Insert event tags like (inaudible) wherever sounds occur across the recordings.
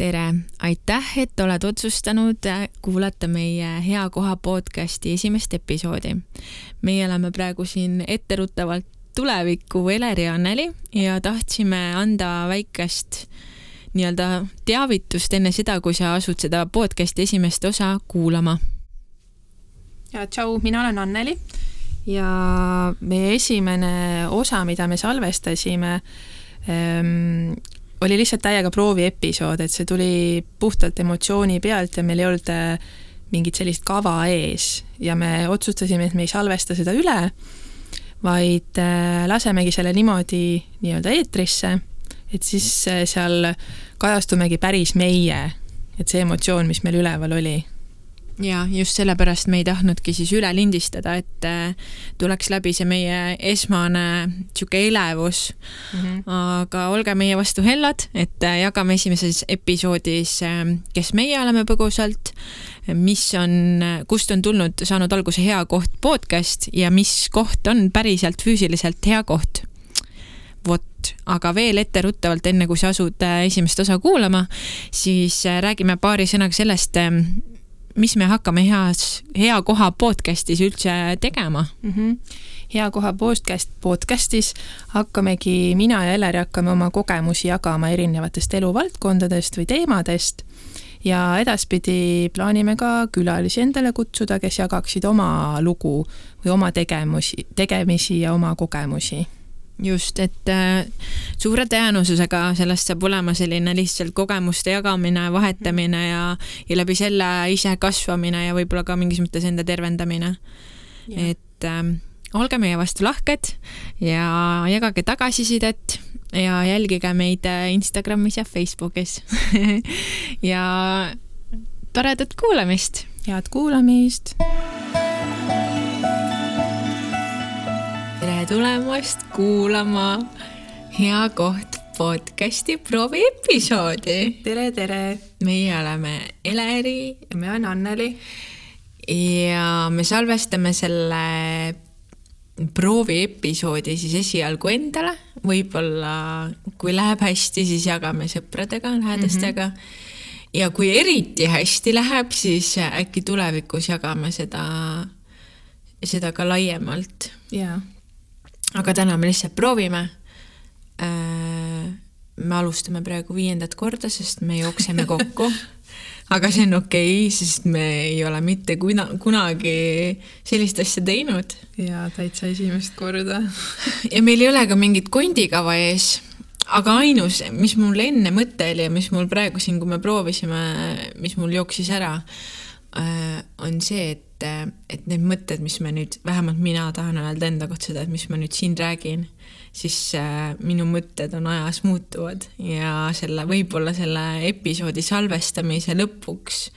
tere, aitäh, et oled otsustanud kuulata meie Hea koha podcasti esimest episoodi. meie oleme praegu siin etteruttavalt tuleviku Eleri Anneli ja tahtsime anda väikest nii-öelda teavitust enne seda, kui sa asud seda podcasti esimest osa kuulama. ja tšau, mina olen Anneli ja meie esimene osa, mida me salvestasime ähm,, oli lihtsalt täiega prooviepisood, et see tuli puhtalt emotsiooni pealt ja meil ei olnud äh, mingit sellist kava ees. Ja me otsustasime, et me ei salvesta seda üle, vaid äh, lasemegi selle niimoodi nii-öelda eetrisse, et siis äh, seal kajastumegi päris meie, et see emotsioon, mis meil üleval oli ja just sellepärast me ei tahtnudki siis üle lindistada, et äh, tuleks läbi see meie esmane sihuke elevus mm. -hmm. aga olge meie vastu hellad, et äh, jagame esimeses episoodis, äh, kes meie oleme põgusalt, mis on, kust on tulnud, saanud alguse Hea Koht podcast ja mis koht on päriselt füüsiliselt hea koht vot, aga veel etteruttavalt, enne kui sa asud esimest osa kuulama, siis räägime paari sõnaga sellest, mis me hakkame heas, hea koha podcast'is üldse tegema mm? -hmm. hea koha podcast, podcast'is hakkamegi, mina ja Eleri hakkame oma kogemusi jagama erinevatest eluvaldkondadest või teemadest ja edaspidi plaanime ka külalisi endale kutsuda, kes jagaksid oma lugu või oma tegemusi, tegemisi ja oma kogemusi just, et äh, suure tõenäosusega sellest saab olema selline lihtsalt kogemuste jagamine, vahetamine ja, ja läbi selle ise kasvamine ja võib-olla ka mingis mõttes enda tervendamine. et äh, olge meie vastu lahked ja jagage tagasisidet ja jälgige meid äh, Instagramis ja Facebookis (laughs) ja toredat kuulamist! head kuulamist! Tulemast kuulama Hea Koht podcasti prooviepisoodi. tere, tere. meie oleme Eleri. ja mina olen Anneli. ja me salvestame selle prooviepisoodi siis esialgu endale, võib-olla kui läheb hästi, siis jagame sõpradega, lähedastega mm. -hmm. ja kui eriti hästi läheb, siis äkki tulevikus jagame seda, seda ka laiemalt. jaa aga täna me lihtsalt proovime. Äh, me alustame praegu viiendat korda, sest me jookseme kokku (laughs) aga see on okei okay,, sest me ei ole mitte kuna, kunagi sellist asja teinud. ja täitsa esimest korda (laughs) ja meil ei ole ka mingit kondikava ees, aga ainus, mis mul enne mõte oli ja mis mul praegu siin, kui me proovisime, mis mul jooksis ära, äh, on see, et et, et need mõtted, mis me nüüd, vähemalt mina tahan öelda enda kohta seda, et mis ma nüüd siin räägin, siis äh, minu mõtted on ajas muutuvad ja selle, võib-olla selle episoodi salvestamise lõpuks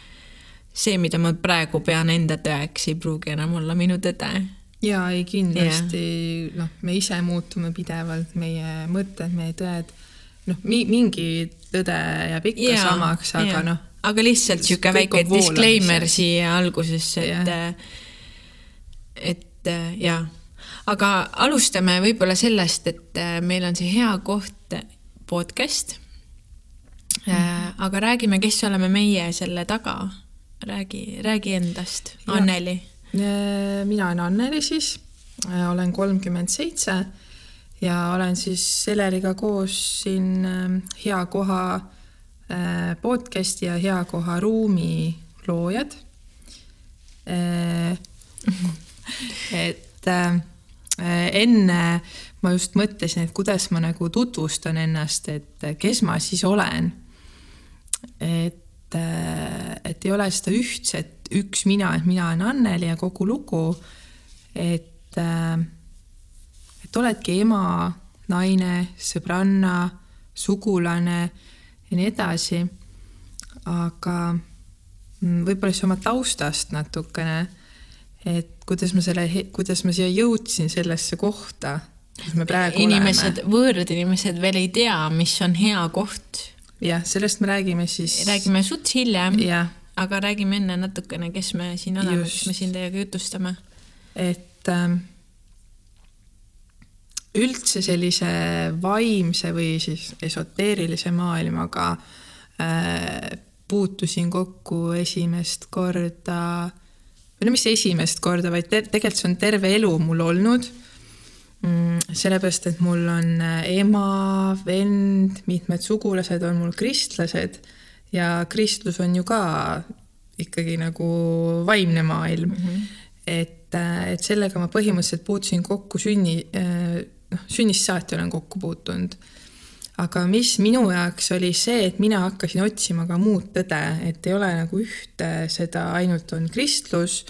see, mida ma praegu pean enda tõeks, ei pruugi enam olla minu tõde. ja ei kindlasti yeah., noh, me ise muutume pidevalt, meie mõtted, meie tõed, noh, mingi tõde jääb ikka yeah, samaks, aga yeah. noh aga lihtsalt sihuke väike disclaimer siia algusesse, et yeah., et jaa. aga alustame võib-olla sellest, et äh, meil on see hea koht podcast mm. -hmm. aga räägime, kes oleme meie selle taga. räägi, räägi endast, Anneli. Äh, mina olen Anneli siis, olen kolmkümmend seitse ja olen siis Seleriga koos siin hea koha Äh, podcasti ja Hea koha ruumi loojad. Äh, (laughs) et äh, enne ma just mõtlesin, et kuidas ma nagu tutvustan ennast, et kes ma siis olen. et, et ei ole seda ühtset üks mina, et mina olen Anneli ja kogu lugu. et, et oledki ema, naine, sõbranna, sugulane ja nii edasi. aga mm, võib-olla siis oma taustast natukene, et kuidas ma selle, kuidas ma siia jõudsin sellesse kohta, kus me praegu inimesed, võõrad inimesed veel ei tea, mis on hea koht. jah, sellest me räägime siis. räägime suts hiljem, aga räägime enne natukene, kes me siin oleme, kes me siin teiega jutustame. et ähm, üldse sellise vaimse või siis esoteerilise maailmaga äh, puutusin kokku esimest korda, või no mis esimest korda, vaid te tegelikult see on terve elu mul olnud mm,. sellepärast, et mul on äh, ema, vend, mitmed sugulased on mul kristlased ja kristlus on ju ka ikkagi nagu vaimne maailm mm. -hmm. et, äh, et sellega ma põhimõtteliselt puutusin kokku sünni, noh, sünnist saati olen kokku puutunud aga mis minu jaoks oli see, et mina hakkasin otsima ka muud tõde, et ei ole nagu ühte seda, ainult on kristlus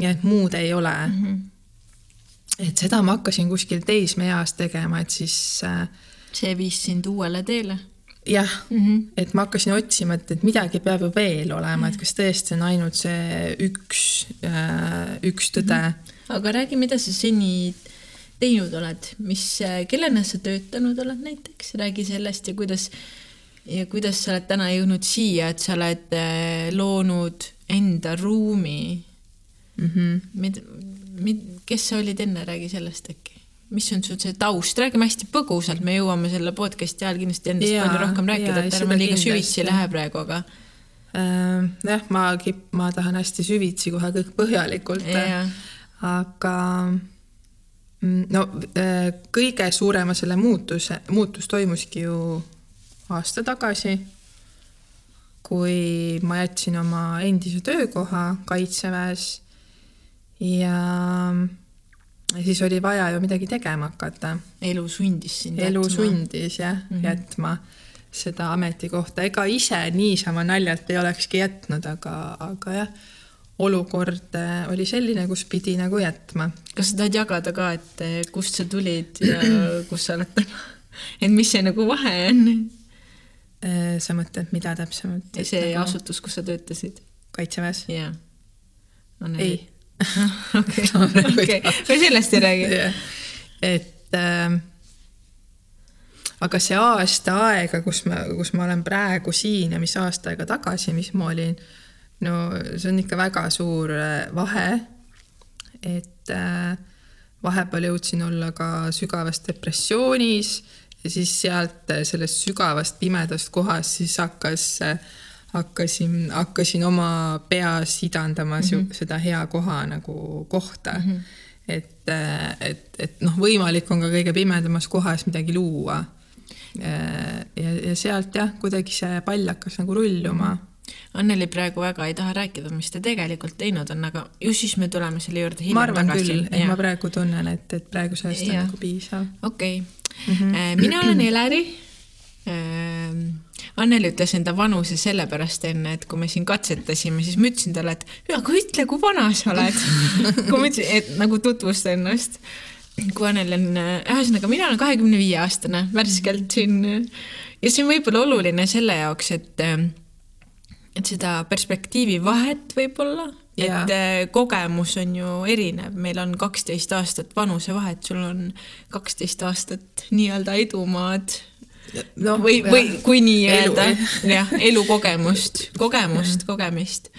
ja et muud ei ole mm. -hmm. et seda ma hakkasin kuskil teismeeas tegema, et siis äh,. see viis sind uuele teele? jah mm, -hmm. et ma hakkasin otsima, et, et midagi peab ju veel olema et kas tõesti on ainult see üks äh,, üks tõde mm. -hmm. aga räägi, mida sa seni teinud oled, mis, kellena sa töötanud oled näiteks, räägi sellest ja kuidas ja kuidas sa oled täna jõudnud siia, et sa oled äh, loonud enda ruumi mm. -hmm. Mid, mid, kes sa olid enne, räägi sellest äkki. mis on sul see taust, räägime hästi põgusalt, me jõuame selle podcast'i ajal kindlasti endast ja, palju rohkem rääkida, et ärme liiga süvitsi lähe praegu, aga äh,. jah, ma, ma tahan hästi süvitsi kohe kõik põhjalikult, aga no äh, kõige suurema selle muutuse, muutus toimuski ju aasta tagasi, kui ma jätsin oma endise töökoha Kaitseväes ja siis oli vaja ju midagi tegema hakata. elu sundis sind jätma. elu sundis jah mm, -hmm. jätma seda ametikohta, ega ise niisama naljalt ei olekski jätnud, aga, aga jah olukord äh, oli selline, kus pidi nagu jätma. kas sa tahad jagada ka, et äh, kust sa tulid ja (clears throat) kus sa oled täna? (laughs) et mis see nagu vahe on? Äh, sa mõtled, mida täpsemalt? see nagu... asutus, kus sa töötasid? kaitseväes? jaa. ei. (laughs) okei, (laughs) okei, me sellest ei räägi yeah.. et äh, aga see aasta aega, kus ma, kus ma olen praegu siin ja mis aasta aega tagasi, mis ma olin äh, no see on ikka väga suur äh, vahe. et äh, vahepeal jõudsin olla ka sügavas depressioonis ja siis sealt äh, sellest sügavast pimedast kohast siis hakkas, hakkasin, hakkasin oma peas idandama mm -hmm. seda hea koha nagu kohta mm. -hmm. et, et, et noh, võimalik on ka kõige pimedamas kohas midagi luua. ja, ja sealt jah, kuidagi see pall hakkas nagu rulluma mm. -hmm Anneli praegu väga ei taha rääkida, mis ta tegelikult teinud on, aga ju siis me tuleme selle juurde hiljem ma arvan tagasi. küll, et ja. ma praegu tunnen, et, et praeguse ajast on nagu piisav. okei okay. mm, -hmm. mina olen Eleri. Ähm, Anneli ütles enda vanuse sellepärast enne, et kui me siin katsetasime, siis ma ütlesin talle, et aga ütle, kui vana sa oled (laughs) kui ma ütlesin, et nagu tutvusta ennast. kui Anneli on, ühesõnaga mina olen kahekümne viie aastane, värskelt siin ja see on võib-olla oluline selle jaoks, et et seda perspektiivi vahet võib-olla, et äh, kogemus on ju erinev, meil on kaksteist aastat vanusevahet, sul on kaksteist aastat nii-öelda edumaad no, või, või kui nii öelda, jah, (laughs) elukogemust, kogemust, kogemist.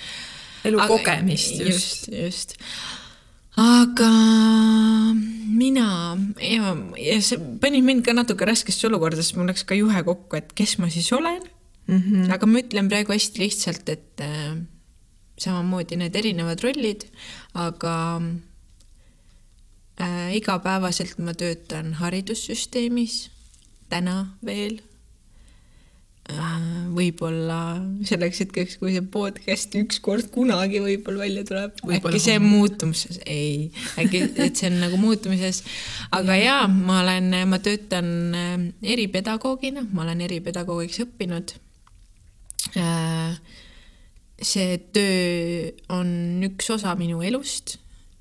elukogemist, just. just, just. aga mina ja, ja see pani mind ka natuke raskesse olukorda, sest mul läks ka juhe kokku, et kes ma siis olen mm. -hmm. aga ma ütlen praegu hästi lihtsalt, et äh, samamoodi need erinevad rollid, aga äh, igapäevaselt ma töötan haridussüsteemis, täna veel äh,. võib-olla selleks hetkeks, kui see podcast ükskord kunagi võib-olla välja tuleb, äkki see on muutumises, ei, äkki, et see on nagu muutumises. aga jaa, ma olen, ma töötan äh, eripedagoogina, ma olen eripedagoogiks õppinud see töö on üks osa minu elust.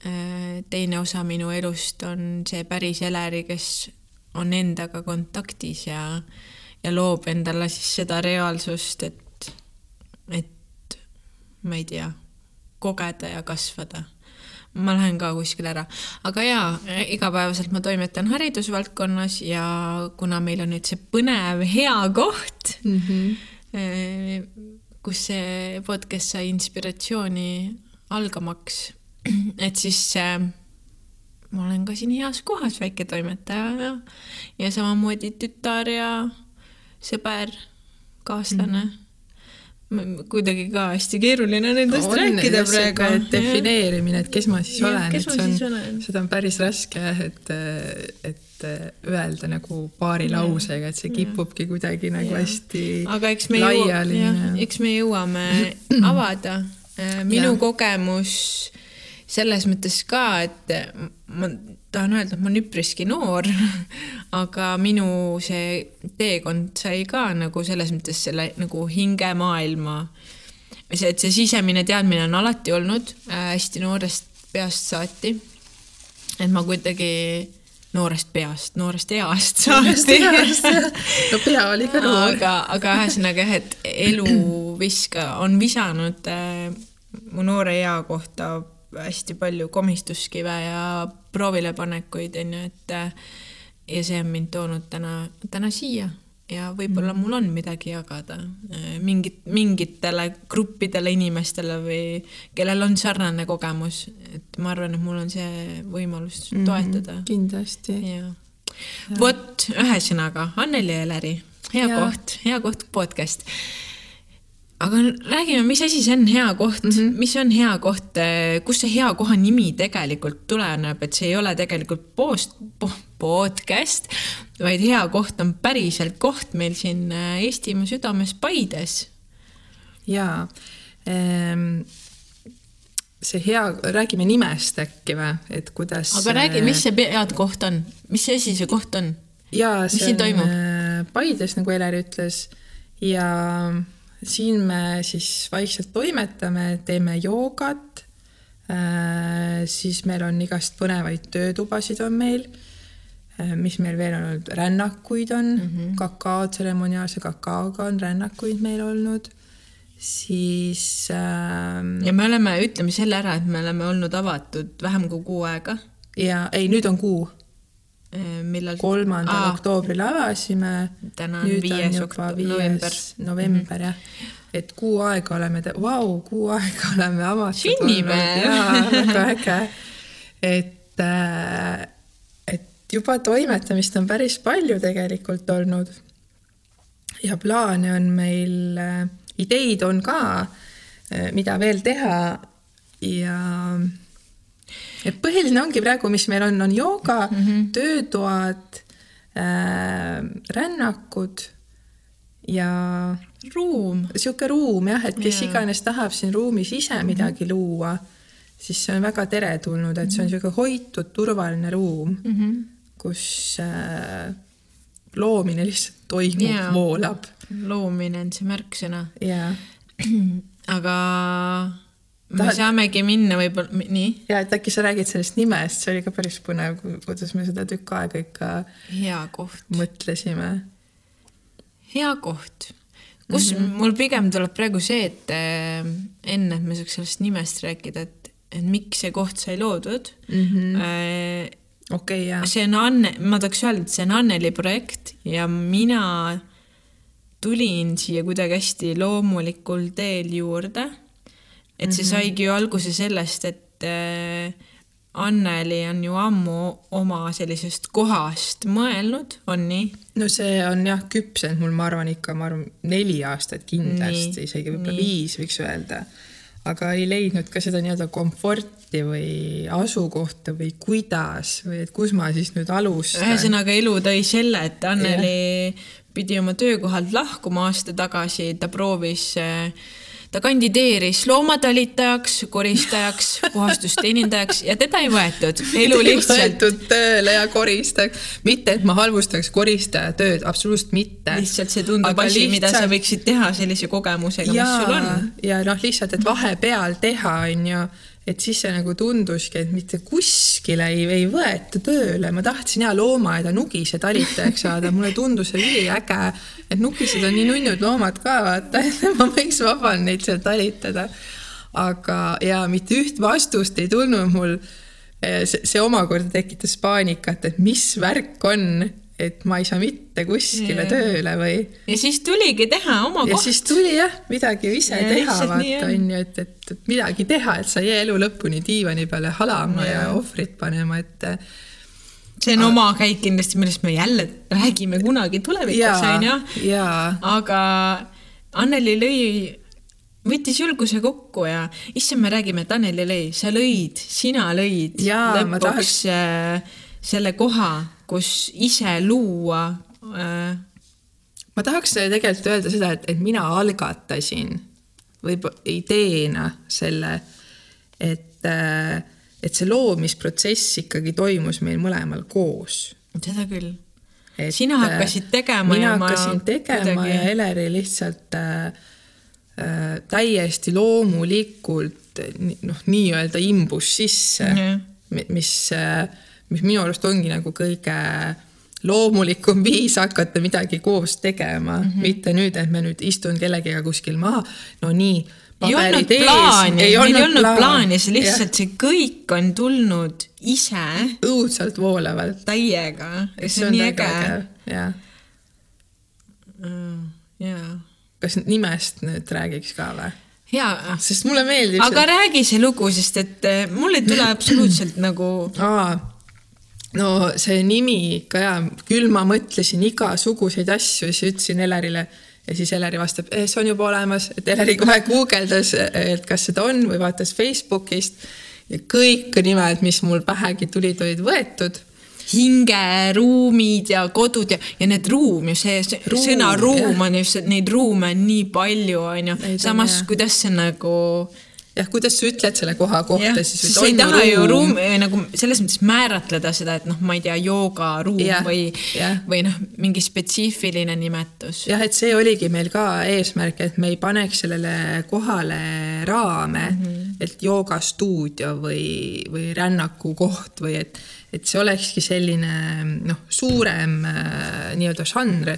Äh, teine osa minu elust on see päris Eleri, kes on endaga kontaktis ja, ja loob endale siis seda reaalsust, et, et ma ei tea, kogeda ja kasvada. Ma lähen ka kuskile ära, aga jaa, igapäevaselt ma toimetan haridusvaldkonnas ja kuna meil on nüüd see põnev hea koht mm, -hmm Äh, kus see podcast sai inspiratsiooni algamaks, (clears throat) et siis äh, ma olen ka siin heas kohas, väiketoimetaja ja, ja samamoodi tütar ja sõber, kaaslane mm. -hmm kuidagi ka hästi keeruline nendest on rääkida praegu. defineerimine, et kes ma siis Jah, olen, et see on, seda on päris raske et, et öelda nagu paari lausega, et see kipubki kuidagi nagu Jah. hästi aga eks me laiali eks me jõuame (clears throat) avada. minu Jah. kogemus selles mõttes ka, et ma tahan öelda, et ma olen üpriski noor, (laughs) aga minu see teekond sai ka nagu selles mõttes selle nagu hingemaailma. see, et see sisemine teadmine on alati olnud äh, hästi noorest peast saati. et ma kuidagi noorest peast, noorest east saati no pea oli ka noor. aga, aga ühesõnaga jah, et elu viska, on visanud äh, mu noore ea kohta hästi palju komistuskive ja proovilepanekuid, onju, et äh, ja see on mind toonud täna, täna siia ja võib-olla mul on midagi jagada äh, mingit, mingitele gruppidele inimestele või kellel on sarnane kogemus, et ma arvan, et mul on see võimalus Mhm. toetada kindlasti. vot, ühesõnaga Anneli ja Eleri, hea ja. koht, hea koht podcast. Aga räägime, mis asi see on hea koht mm. -hmm. mis on hea koht, kust see hea koha nimi tegelikult tuleneb, et see ei ole tegelikult post, po, podcast, vaid hea koht on päriselt koht meil siin äh, Eestimaa südames Paides. jaa ehm, see hea, räägime nimest äkki või, et kuidas. aga räägi, mis see head koht on, mis asi see koht on? Mis see siin toimub? äh, Paides, nagu Eler ütles ja siin me siis vaikselt toimetame, teeme joogat. siis meil on igast põnevaid töötubasid on meil. mis meil veel on olnud, rännakuid on mm -hmm. kakao, tseremoniaalse kakaoga on rännakuid meil olnud. siis äh, ja me oleme, ütleme selle ära, et me oleme olnud avatud vähem kui kuu aega. ja ei, nüüd on kuu millal? kolmandal Aa. oktoobril avasime. Täna on nüüd viies on okto- viies november. november jah, et kuu aega oleme, vau, kuu aega oleme avatud. Sünnipäev! jaa, väga äge. et, äh, et juba toimetamist on päris palju tegelikult olnud. ja plaane on meil, ideid on ka, mida veel teha ja et põhiline ongi praegu, mis meil on, on jooga mm, -hmm. töötoad äh,, rännakud ja ruum. sihuke ruum jah, et kes Jaa. iganes tahab siin ruumis ise midagi luua, siis see on väga teretulnud, et see on sihuke hoitud, turvaline ruum Mm -hmm. kus äh, loomine lihtsalt toimub Jaa. voolab loomine on see märksõna. ja aga me Tahad- saamegi minna võib-olla, nii, ja et äkki sa räägid sellest nimest, see oli ka päris põnev, kuidas me seda tükk aega ikka hea koht, mõtlesime. hea koht, kus mm -hmm. mul pigem tuleb praegu see, et äh, enne, et me saaks sellest nimest rääkida, et, et miks see koht sai loodud mm. Mhm. -hmm. okei, jaa. see on Anne, ma tahaks öelda, et see on Anneli projekt ja mina tulin siia kuidagi hästi loomulikul teel juurde. Et see saigi ju alguse sellest, et äh, Anneli on ju ammu oma sellisest kohast mõelnud, on nii? no see on jah küpsenud mul, ma arvan ikka, ma arvan neli aastat kindlasti, isegi võib-olla viis võiks öelda. aga ei leidnud ka seda nii-öelda komforti või asukohta või kuidas või et kus ma siis nüüd alustan. ühesõnaga elu tõi selle, et Anneli pidi oma töökohalt lahkuma aasta tagasi, ta proovis, ta kandideeris loomatalitajaks, koristajaks, puhastusteenindajaks ja teda ei võetud. elu lihtsalt, võetud tööle ja koristajaks, mitte et ma halvustaks koristaja tööd, absoluutselt mitte. lihtsalt see tundub asi, mida sa lihtsalt- võiksid teha sellise kogemusega, mis sul on. ja noh, lihtsalt, et vahepeal teha, on ju, et siis see nagu tunduski, et mitte kuskile ei, ei võeta tööle, ma tahtsin ja loomaaeda nugise talitajaks saada, mulle tundus see üliäge, et nugised on nii nunnud loomad ka, vaata, et (laughs) ma võiks vabalt neid seal talitada. aga, ja mitte üht vastust ei tulnud mul. see, see omakorda tekitas paanikat, et mis värk on, et ma ei saa mitte kuskile Jaa. tööle või ja siis tuligi teha oma ja koht. siis tuli jah, midagi ise Ja teha, vaata on. onju, et, et, et midagi teha, et sa ei jää elu lõpuni diivani peale halama ja, ja ohvrit panema, et see on oma käik kindlasti, millest me jälle räägime kunagi tulevikus, ja onju. ja aga Anneli lõi võttis julguse kokku ja issand, me räägime, Taneli lõi, sa lõid, sina lõid lõpuks tahaks- tahaks... selle koha, kus ise luua äh, ma tahaks tegelikult öelda seda, et, et mina algatasin võib ideena selle, et, äh, et see loomisprotsess ikkagi toimus meil mõlemal koos. seda küll. Sina äh, hakkasid tegema mina hakkasin tegema kuidagi- ja Eleri lihtsalt äh, äh, täiesti loomulikult noh, nii-öelda imbus sisse Jah. mi- mis äh,, mis minu arust ongi nagu kõige loomulikum viis hakata midagi koos tegema mm, -hmm. mitte nüüd, et me nüüd istun kellegiga kuskil maha, no nii. ei olnud plaani, meil ei olnud plaan. plaani, see lihtsalt, see kõik on tulnud ise õudselt voolavalt. täiega, see on nii äge. jah. jaa. kas nimest nüüd räägiks ka või? jaa. sest mulle meeldib aga see... räägi see lugu, sest et eh, mul ei tule absoluutselt nagu. aa, no see nimi ikka ja, küll ma mõtlesin igasuguseid asju, siis ütlesin Elerile ja siis Eleri vastab, see on juba olemas, et Eleri kohe guugeldas, et kas seda on või vaatas Facebookist. Ja kõik nimed, mis mul pähegi tulid, olid võetud. Hingeruumid ja kodud ja, ja need ruum ju see, Ruum, sõna ruum jah. on just, neid ruume on nii palju, on, samas, jah. kuidas see nagu jah, kuidas sa ütled selle koha kohta, siis siis sa ei taha ju ruumi nagu selles mõttes määratleda seda, et noh, ma ei tea, joogaruum Jah, või või noh, mingi spetsiifiline nimetus. jah, et see oligi meil ka eesmärk, et me ei paneks sellele kohale raame mm, -hmm. et joogastuudio või, või rännakukoht või et, et see olekski selline noh, suurem äh, nii-öelda žanr.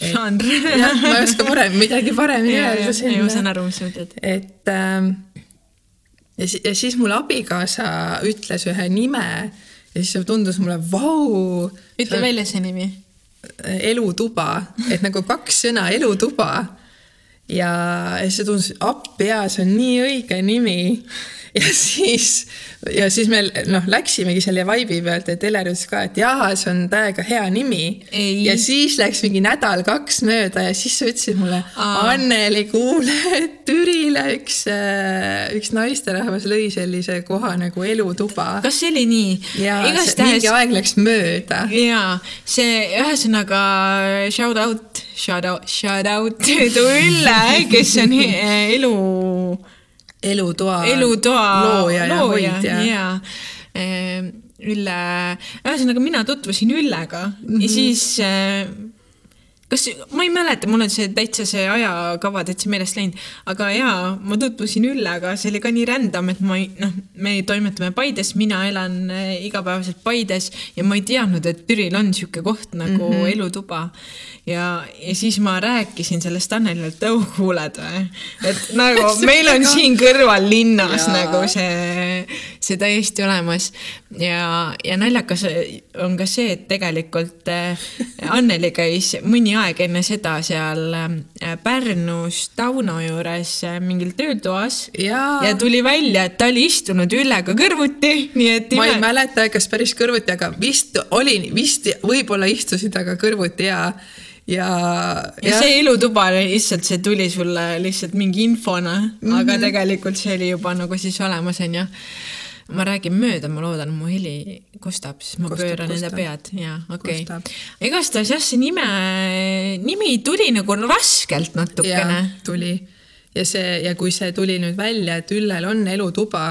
Žanr. (laughs) jah, ma ei oska parem, midagi paremini öelda ei, ma saan aru, mis sa mõtled. et ähm, ja, si ja siis mul abikaasa ütles ühe nime ja siis see tundus mulle, vau. ütle välja see nimi. elutuba, et nagu kaks sõna, elutuba. ja ja see tundus, appi jaa, see on nii õige nimi. Ja siis, ja siis me noh, läksimegi selle vibe'i pealt, et Heler ütles ka, et jaa, see on täiega hea nimi. Ja siis läks mingi nädal-kaks mööda ja siis sa ütlesid mulle, Anneli, kuule, et Türile üks, üks naisterahvas lõi sellise koha nagu elutuba. kas see oli nii? ja see, mingi aeg läks mööda. jaa, see ühesõnaga shout out, shout out, shout out (laughs) to Ülle, kes on eh, elu elutoa, elutoa looja ja hoidja. jaa. Ülle, ühesõnaga mina tutvusin Üllega mm -hmm. ja siis äh, kas, ma ei mäleta, mul on see täitsa see ajakava täitsa meelest läinud, aga jaa, ma tutvusin Üllega, see oli ka nii random, et ma ei, noh, me toimetame Paides, mina elan äh, igapäevaselt Paides ja ma ei teadnud, et Türil on niisugune koht nagu mm -hmm. elutuba. ja, ja siis ma rääkisin sellest Annelile, et oh, kuuled või, et nagu (laughs) meil on siin kõrval linnas Jaa. nagu see, see täiesti olemas ja, ja naljakas on ka see, et tegelikult äh, Anneli käis mõni aeg enne seda seal äh, Pärnus Tauno juures äh, mingil töötoas Jaa. ja tuli välja, et ta oli istunud Üllega kõrvuti, nii et ma ei mäleta, kas päris kõrvuti, aga vist oli, vist võib-olla istusid aga kõrvuti ja, ja. ja see elutuba lihtsalt, see tuli sulle lihtsalt mingi infona mm, -hmm. Mhm. aga tegelikult see oli juba nagu siis olemas, onju. Ma räägin mööda, ma loodan, mu heli kostab, siis ma Kostab, pööran enda pead ja okei okay.. igastahes jah, see nime, nimi tuli nagu raskelt natukene tuli ja see ja kui see tuli nüüd välja, et Üllel on elutuba,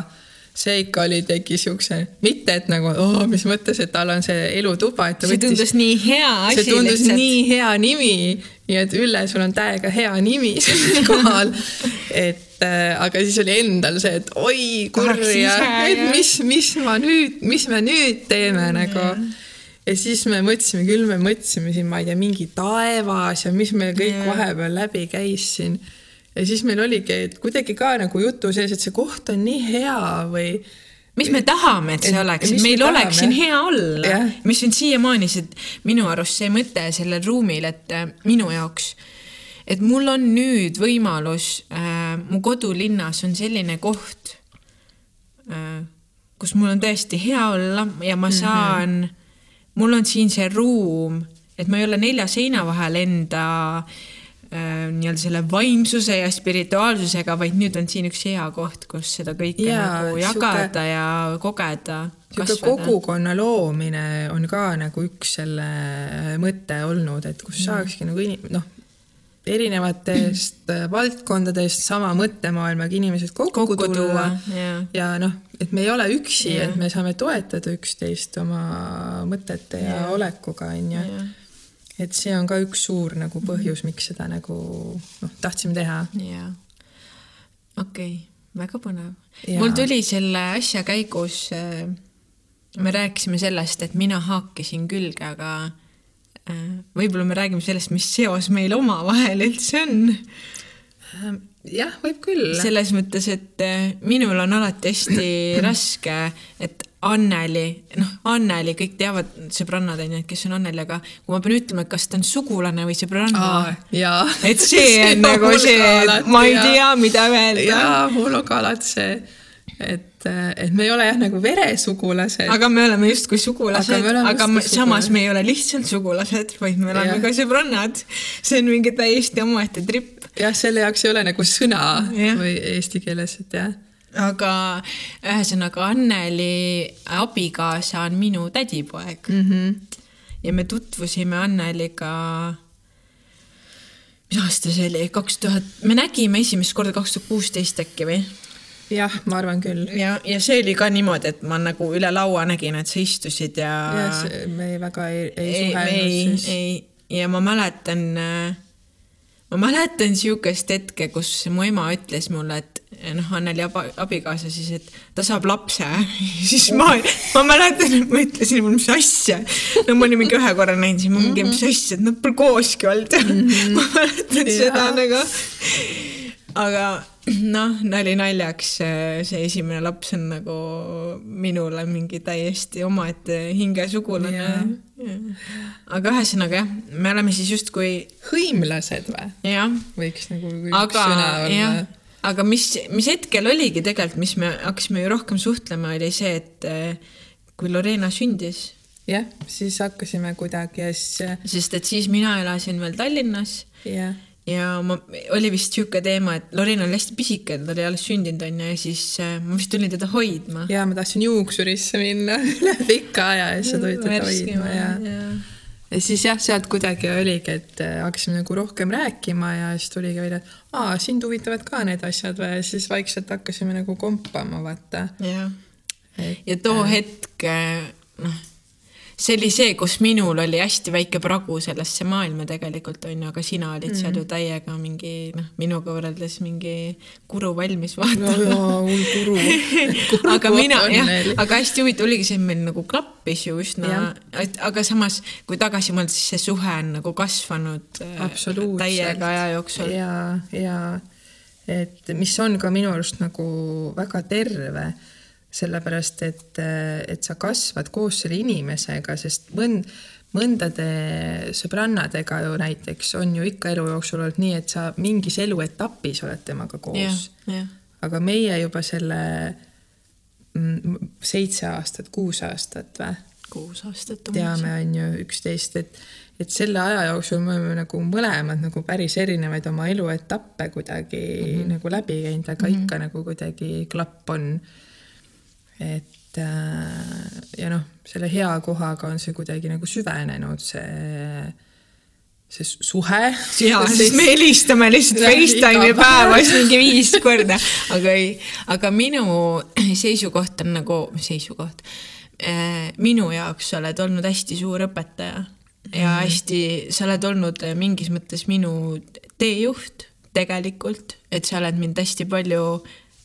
see ikka oli, tegi siukse, mitte et nagu oh, mis mõttes, et tal on see elutuba, et ta see tundus nii hea asi see tundus lihtsalt. nii hea nimi, nii et Ülle, sul on täiega hea nimi (laughs) sellel kohal. et äh, aga siis oli endal see, et oi kurja, (laughs) et mis, mis ma nüüd, mis me nüüd teeme nagu ja siis me mõtlesime, küll me mõtlesime siin, ma ei tea, mingi taevas ja mis meil kõik Jah. vahepeal läbi käis siin. ja siis meil oligi, et kuidagi ka nagu jutu sees, et see koht on nii hea või mis me tahame, et see Et- oleks, et me meil tahame. oleks siin hea olla Jah. mis on siiamaani see minu arust see mõte sellel ruumil, et äh, minu jaoks, et mul on nüüd võimalus äh,, mu kodulinnas on selline koht äh,, kus mul on tõesti hea olla ja ma saan mm, -hmm. mul on siin see ruum, et ma ei ole nelja seina vahel enda äh, nii-öelda selle vaimsuse ja spirituaalsusega, vaid nüüd on siin üks hea koht, kus seda kõike Jaa, nagu jagada ja kogeda. niisugune kogukonna loomine on ka nagu üks selle mõte olnud, et kus saakski nagu inim-, noh, erinevatest äh, valdkondadest sama mõttemaailmaga inimesed kokku, kokku tuua jah. ja noh, et me ei ole üksi, Jah. et me saame toetada üksteist oma mõtete ja Jah. olekuga, onju. et see on ka üks suur nagu põhjus, miks seda nagu noh, tahtsime teha. jaa, okei okay. väga põnev. Mul tuli selle asja käigus, me rääkisime sellest, et mina haakisin külge, aga äh, võib-olla me räägime sellest, mis seos meil omavahel üldse on. jah, võib küll. selles mõttes, et äh, minul on alati hästi (clears throat) raske, et Anneli, noh, Anneli, kõik teavad, sõbrannad on ju, et kes on Anneli, aga kui ma pean ütlema, et kas ta on sugulane või sõbranna, et see on (laughs) nagu see, ma ei tea, mida öelda. jaa, mul on ka alati see, et, et me ei ole jah nagu veresugulased. aga me oleme justkui sugulased, Aga aga me, samas sugulased. me ei ole lihtsalt sugulased, vaid me oleme Jah. ka sõbrannad. see on mingi täiesti omaette tripp. jah, selle jaoks ei ole nagu sõna Jah. või eesti keeles, et jah. aga ühesõnaga Anneli abikaasa on minu tädipoeg mm. -hmm. ja me tutvusime Anneliga. mis aasta see oli, kaks tuhat, me nägime esimest korda kaks tuhat kuusteist äkki või? Jah, ma arvan küll. ja, ja see oli ka niimoodi, et ma nagu üle laua nägin, et sa istusid ja. jah, me ei, väga ei, ei suhelnud ei, siis. ei ja ma mäletan, ma mäletan niisugust hetke, kus mu ema ütles mulle, et noh, Anneli abikaasa siis, et ta saab lapse (laughs) siis ma, ma mäletan, et ma ütlesin, mis asja. no ma olin mingi ühe korra näinud, siis ma mingi, mis asja, et nad pole kooski olnud (laughs) ma mäletan seda Jaa. nagu. Aga (clears throat) noh, nali naljaks, see esimene laps on nagu minule mingi täiesti omaette hingesugulane. Jaa. aga ühesõnaga jah, me oleme siis justkui hõimlased või? jah, võiks nagu üks aga sõna olla., aga mis, mis hetkel oligi tegelikult, mis me hakkasime ju rohkem suhtlema, oli see, et eh, kui Lorena sündis, jah, siis hakkasime kuidagi ja siis sest et siis mina elasin veel Tallinnas. Jah, ja ma, oli vist niisugune teema, et Lorena oli hästi pisike, ta oli alles sündinud onju ja siis eh, ma vist tulin teda hoidma. ja ma tahtsin juuksurisse minna (laughs) üle pika aja ja siis sa tulid teda hoidma ja ja siis jah, sealt kuidagi oligi, et äh, hakkasime nagu rohkem rääkima ja siis tuligi välja, et aa, sind huvitavad ka need asjad või ja siis vaikselt hakkasime nagu kompama, vaata. jah ja too hetk, noh, see oli see, kus minul oli hästi väike pragu sellesse maailma tegelikult onju, aga sina olid mm. seal ju täiega mingi noh, minuga võrreldes mingi kuru valmis no vaatama hull kuru, (laughs) kuru. aga mina jah aga hästi huvitav oligi see, et meil nagu klappis ju üsna et aga samas kui tagasi mõelda, siis see suhe on nagu kasvanud äh, täiega aja jooksul. ja, ja et mis on ka minu arust nagu väga terve, sellepärast et, et sa kasvad koos selle inimesega, sest mõnd, mõndade sõbrannadega ju näiteks on ju ikka elu jooksul olnud nii, et sa mingis eluetapis oled temaga koos, jah, aga meie juba selle mm, seitse aastat, kuus aastat või kuus aastat. teame, on ju üksteist, et, et selle aja jooksul me oleme nagu mõlemad nagu päris erinevaid oma eluetappe kuidagi mm -hmm. nagu läbi käinud, aga mm -hmm. ikka nagu kuidagi klapp on. Et äh, ja noh, selle hea kohaga on see kuidagi nagu süvenenud, see, see suhe. ja (laughs) siis me helistame lihtsalt Facetime'i päevas mingi viis korda, aga ei, aga minu seisukoht on nagu, seisukoht, minu jaoks sa oled olnud hästi suur õpetaja ja Mhm. hästi, sa oled olnud mingis mõttes minu teejuht tegelikult, et sa oled mind hästi palju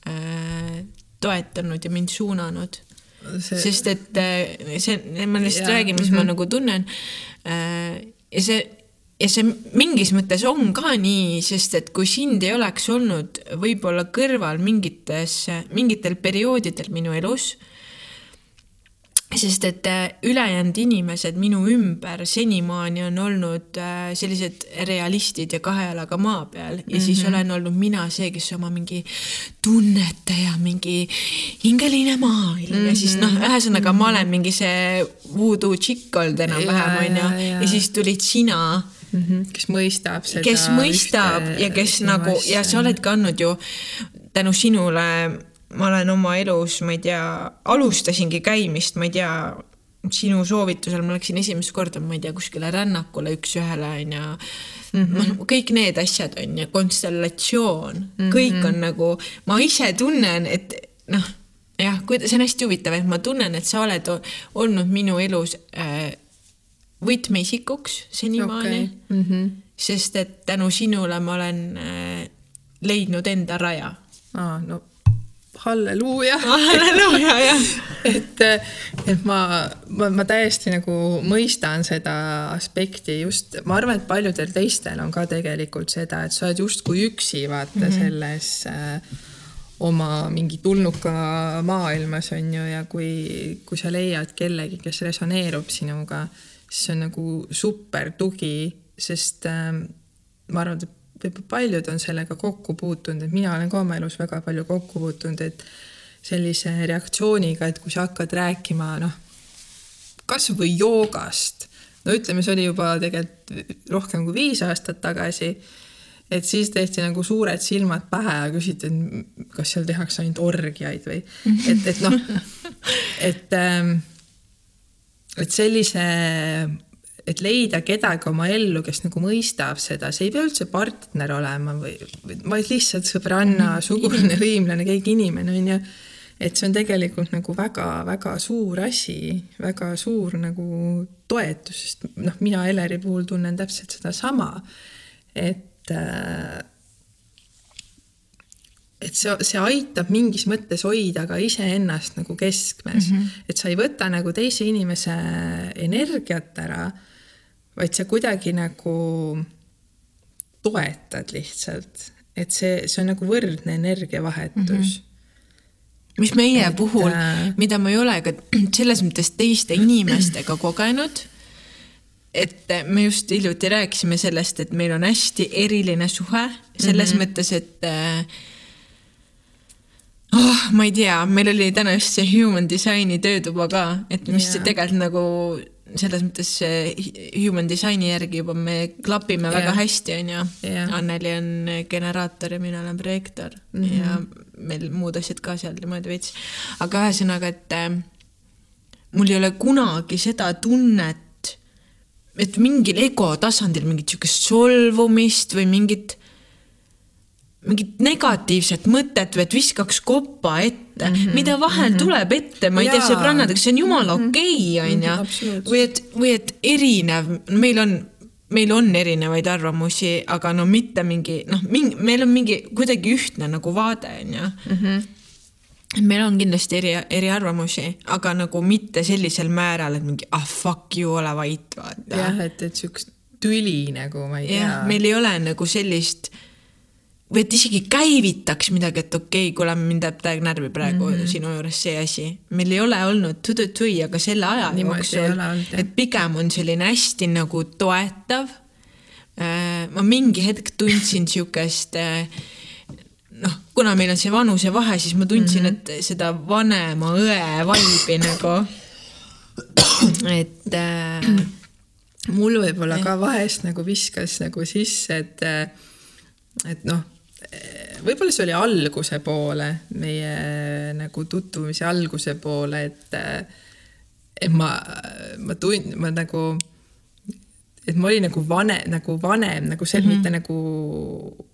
äh, toetanud ja mind suunanud See- sest et äh, see, ma lihtsalt Jaa, räägin, mis ma mhm. nagu tunnen. ja see, ja see mingis mõttes on ka nii, sest et kui sind ei oleks olnud võib-olla kõrval mingites, mingitel perioodidel minu elus, sest et äh, ülejäänud inimesed minu ümber senimaani on olnud äh, sellised realistid ja kahe jalaga maa peal ja mm -hmm. siis olen olnud mina see, kes oma mingi tunnete ja mingi hingeline maailm mm -hmm. ja siis noh, ühesõnaga ma olen mingi see voodoo tšikk olnud enam-vähem onju ja siis tulid sina mm. -hmm. kes mõistab seda. kes mõistab ja kes nagu asja. ja sa oledki andnud ju tänu sinule, ma olen oma elus, ma ei tea, alustasingi käimist, ma ei tea, sinu soovitusel ma läksin esimest korda, ma ei tea, kuskile rännakule üks-ühele onju mm. -hmm. kõik need asjad on ju, konstellatsioon mm, -hmm. kõik on nagu, ma ise tunnen, et noh, jah, see on hästi huvitav, et ma tunnen, et sa oled olnud minu elus äh, võtmeisikuks senimaani okay. mm. -hmm. sest et tänu sinule ma olen äh, leidnud enda raja. aa, no halleluuja. halleluuja, jah et, et ma, ma, ma täiesti nagu mõistan seda aspekti just, ma arvan, et paljudel teistel on ka tegelikult seda, et sa oled justkui üksi vaata mm -hmm. selles äh, oma mingi tulnuka maailmas on ju ja kui, kui sa leiad kellegi, kes resoneerub sinuga, siis see on nagu super tugi, sest äh, ma arvan, et võib-olla paljud on sellega kokku puutunud, et mina olen ka oma elus väga palju kokku puutunud, et sellise reaktsiooniga, et kui sa hakkad rääkima, noh, kasvõi joogast, no ütleme, see oli juba tegelikult rohkem kui viis aastat tagasi, et siis tehti nagu suured silmad pähe ja küsiti, et kas seal tehakse ainult orgiaid või (laughs) et, et noh, et, ähm, et sellise et leida kedagi oma ellu, kes nagu mõistab seda, see ei pea üldse partner olema või, vaid lihtsalt sõbranna, mhm. sugulane, hõimlane, keegi inimene on ju. et see on tegelikult nagu väga-väga suur asi, väga suur nagu toetus, sest noh, mina Eleri puhul tunnen täpselt sedasama, et äh, et see, see aitab mingis mõttes hoida ka iseennast nagu keskmes mm, -hmm. et sa ei võta nagu teise inimese energiat ära vaid sa kuidagi nagu toetad lihtsalt, et see, see on nagu võrdne energiavahetus mm. -hmm mis meie et, puhul, äh, mida ma ei ole ka selles mõttes teiste inimestega kogenud, et me just hiljuti rääkisime sellest, et meil on hästi eriline suhe selles mm -hmm. mõttes, et oh, ma ei tea, meil oli täna just see human design'i töötuba ka, et mis yeah. tegelikult nagu selles mõttes human design'i järgi juba me klapime yeah. väga hästi, onju yeah.. Anneli on generaator ja mina olen projektor mm -hmm. ja meil muud asjad ka seal niimoodi veits. aga ühesõnaga, et äh, mul ei ole kunagi seda tunnet, et mingil ego tasandil mingit siukest solvumist või mingit mingit negatiivset mõtet või et viskaks koppa ette mm, -hmm, mida vahel mm -hmm. tuleb ette, ma ei Jaa. tea, sõbrannadega, see on jumala mhm. okei onju. Või et, või et erinev, meil on, meil on erinevaid arvamusi, aga no mitte mingi, noh, mingi, meil on mingi kuidagi ühtne nagu vaade, onju mhm. meil on kindlasti eri, eriarvamusi, aga nagu mitte sellisel määral, et mingi ah fuck you, ole vait, vaata. jah, et, et siukest tüli nagu, ma ei tea. meil ei ole nagu sellist või et isegi käivitaks midagi, et okei okay,, kuule, mind ajab täiega närvi praegu mm -hmm. sinu juures see asi. meil ei ole olnud tudutui, aga selle aja jooksul, et pigem on selline hästi nagu toetav. Äh, ma mingi hetk tundsin siukest äh, noh, kuna meil on see vanusevahe, siis ma tundsin mm, -hmm. et seda vanema õe vaibi nagu, et äh, mul võib-olla ka vahest nagu viskas nagu sisse, et et noh, võib-olla see oli alguse poole, meie nagu tutvumise alguse poole, et, et ma, ma tund-, ma nagu, et ma olin nagu vanem, nagu vanem nagu see mm, -hmm. mitte nagu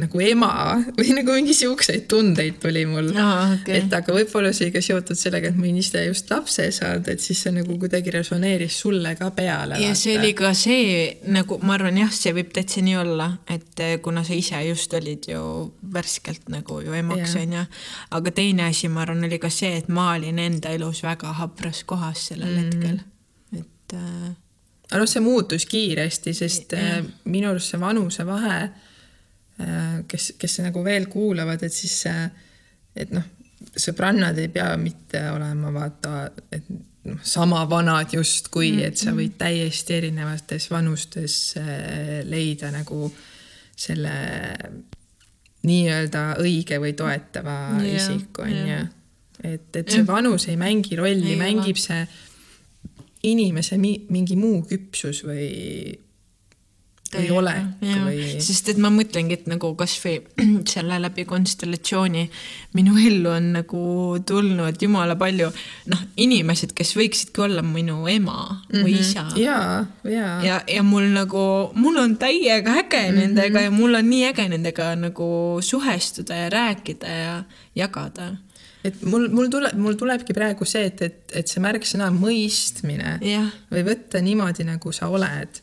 nagu ema (laughs) või nagu mingi siukseid tundeid tuli mul ah,. Okay. et aga võib-olla see oli ka seotud sellega, et ma olin ise just lapse saanud, et siis see nagu kuidagi resoneeris sulle ka peale. ja vaata. see oli ka see nagu ma arvan jah, see võib täitsa nii olla, et eh, kuna sa ise just olid ju värskelt nagu ju emaks onju, aga teine asi, ma arvan, oli ka see, et ma olin enda elus väga hapras kohas sellel mm. hetkel, et äh.... aga noh, see muutus kiiresti, sest ja. Äh, minu arust see vanusevahe kes, kes nagu veel kuulavad, et siis, äh, et noh, sõbrannad ei pea mitte olema vaata, et noh, sama vanad justkui, et sa võid täiesti erinevates vanustes äh, leida nagu selle nii-öelda õige või toetava yeah, isiku onju. Et, et see vanus ei mängi rolli, mängib see inimese mi mingi muu küpsus või või olek või. sest et ma mõtlengi, et nagu kasvõi (clears throat) selle läbi konstellatsiooni minu ellu on nagu tulnud jumala palju noh, inimesed, kes võiksidki olla minu ema mm -hmm. või mhm. isa. ja, ja. ja, ja mul nagu, mul on täiega äge mm -hmm. nendega ja mul on nii äge nendega nagu suhestuda ja rääkida ja jagada et mul, mul tuleb, mul tulebki praegu see, et, et, et see märksõna mõistmine yeah. või võtta niimoodi, nagu sa oled.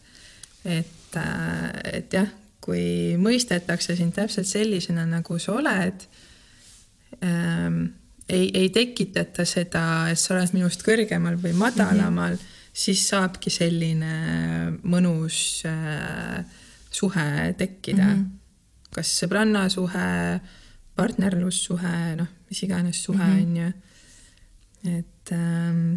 et et, äh, et jah, kui mõistetakse sind täpselt sellisena, nagu sa oled ähm,, ei, ei tekitata seda, et sa oled minust kõrgemal või madalamal mm, -hmm. siis saabki selline mõnus äh, suhe tekkida mm. -hmm. kas sõbrannasuhe, partnerlussuhe, noh, mis iganes suhe mhm. on mm -hmm. ju. et ähm,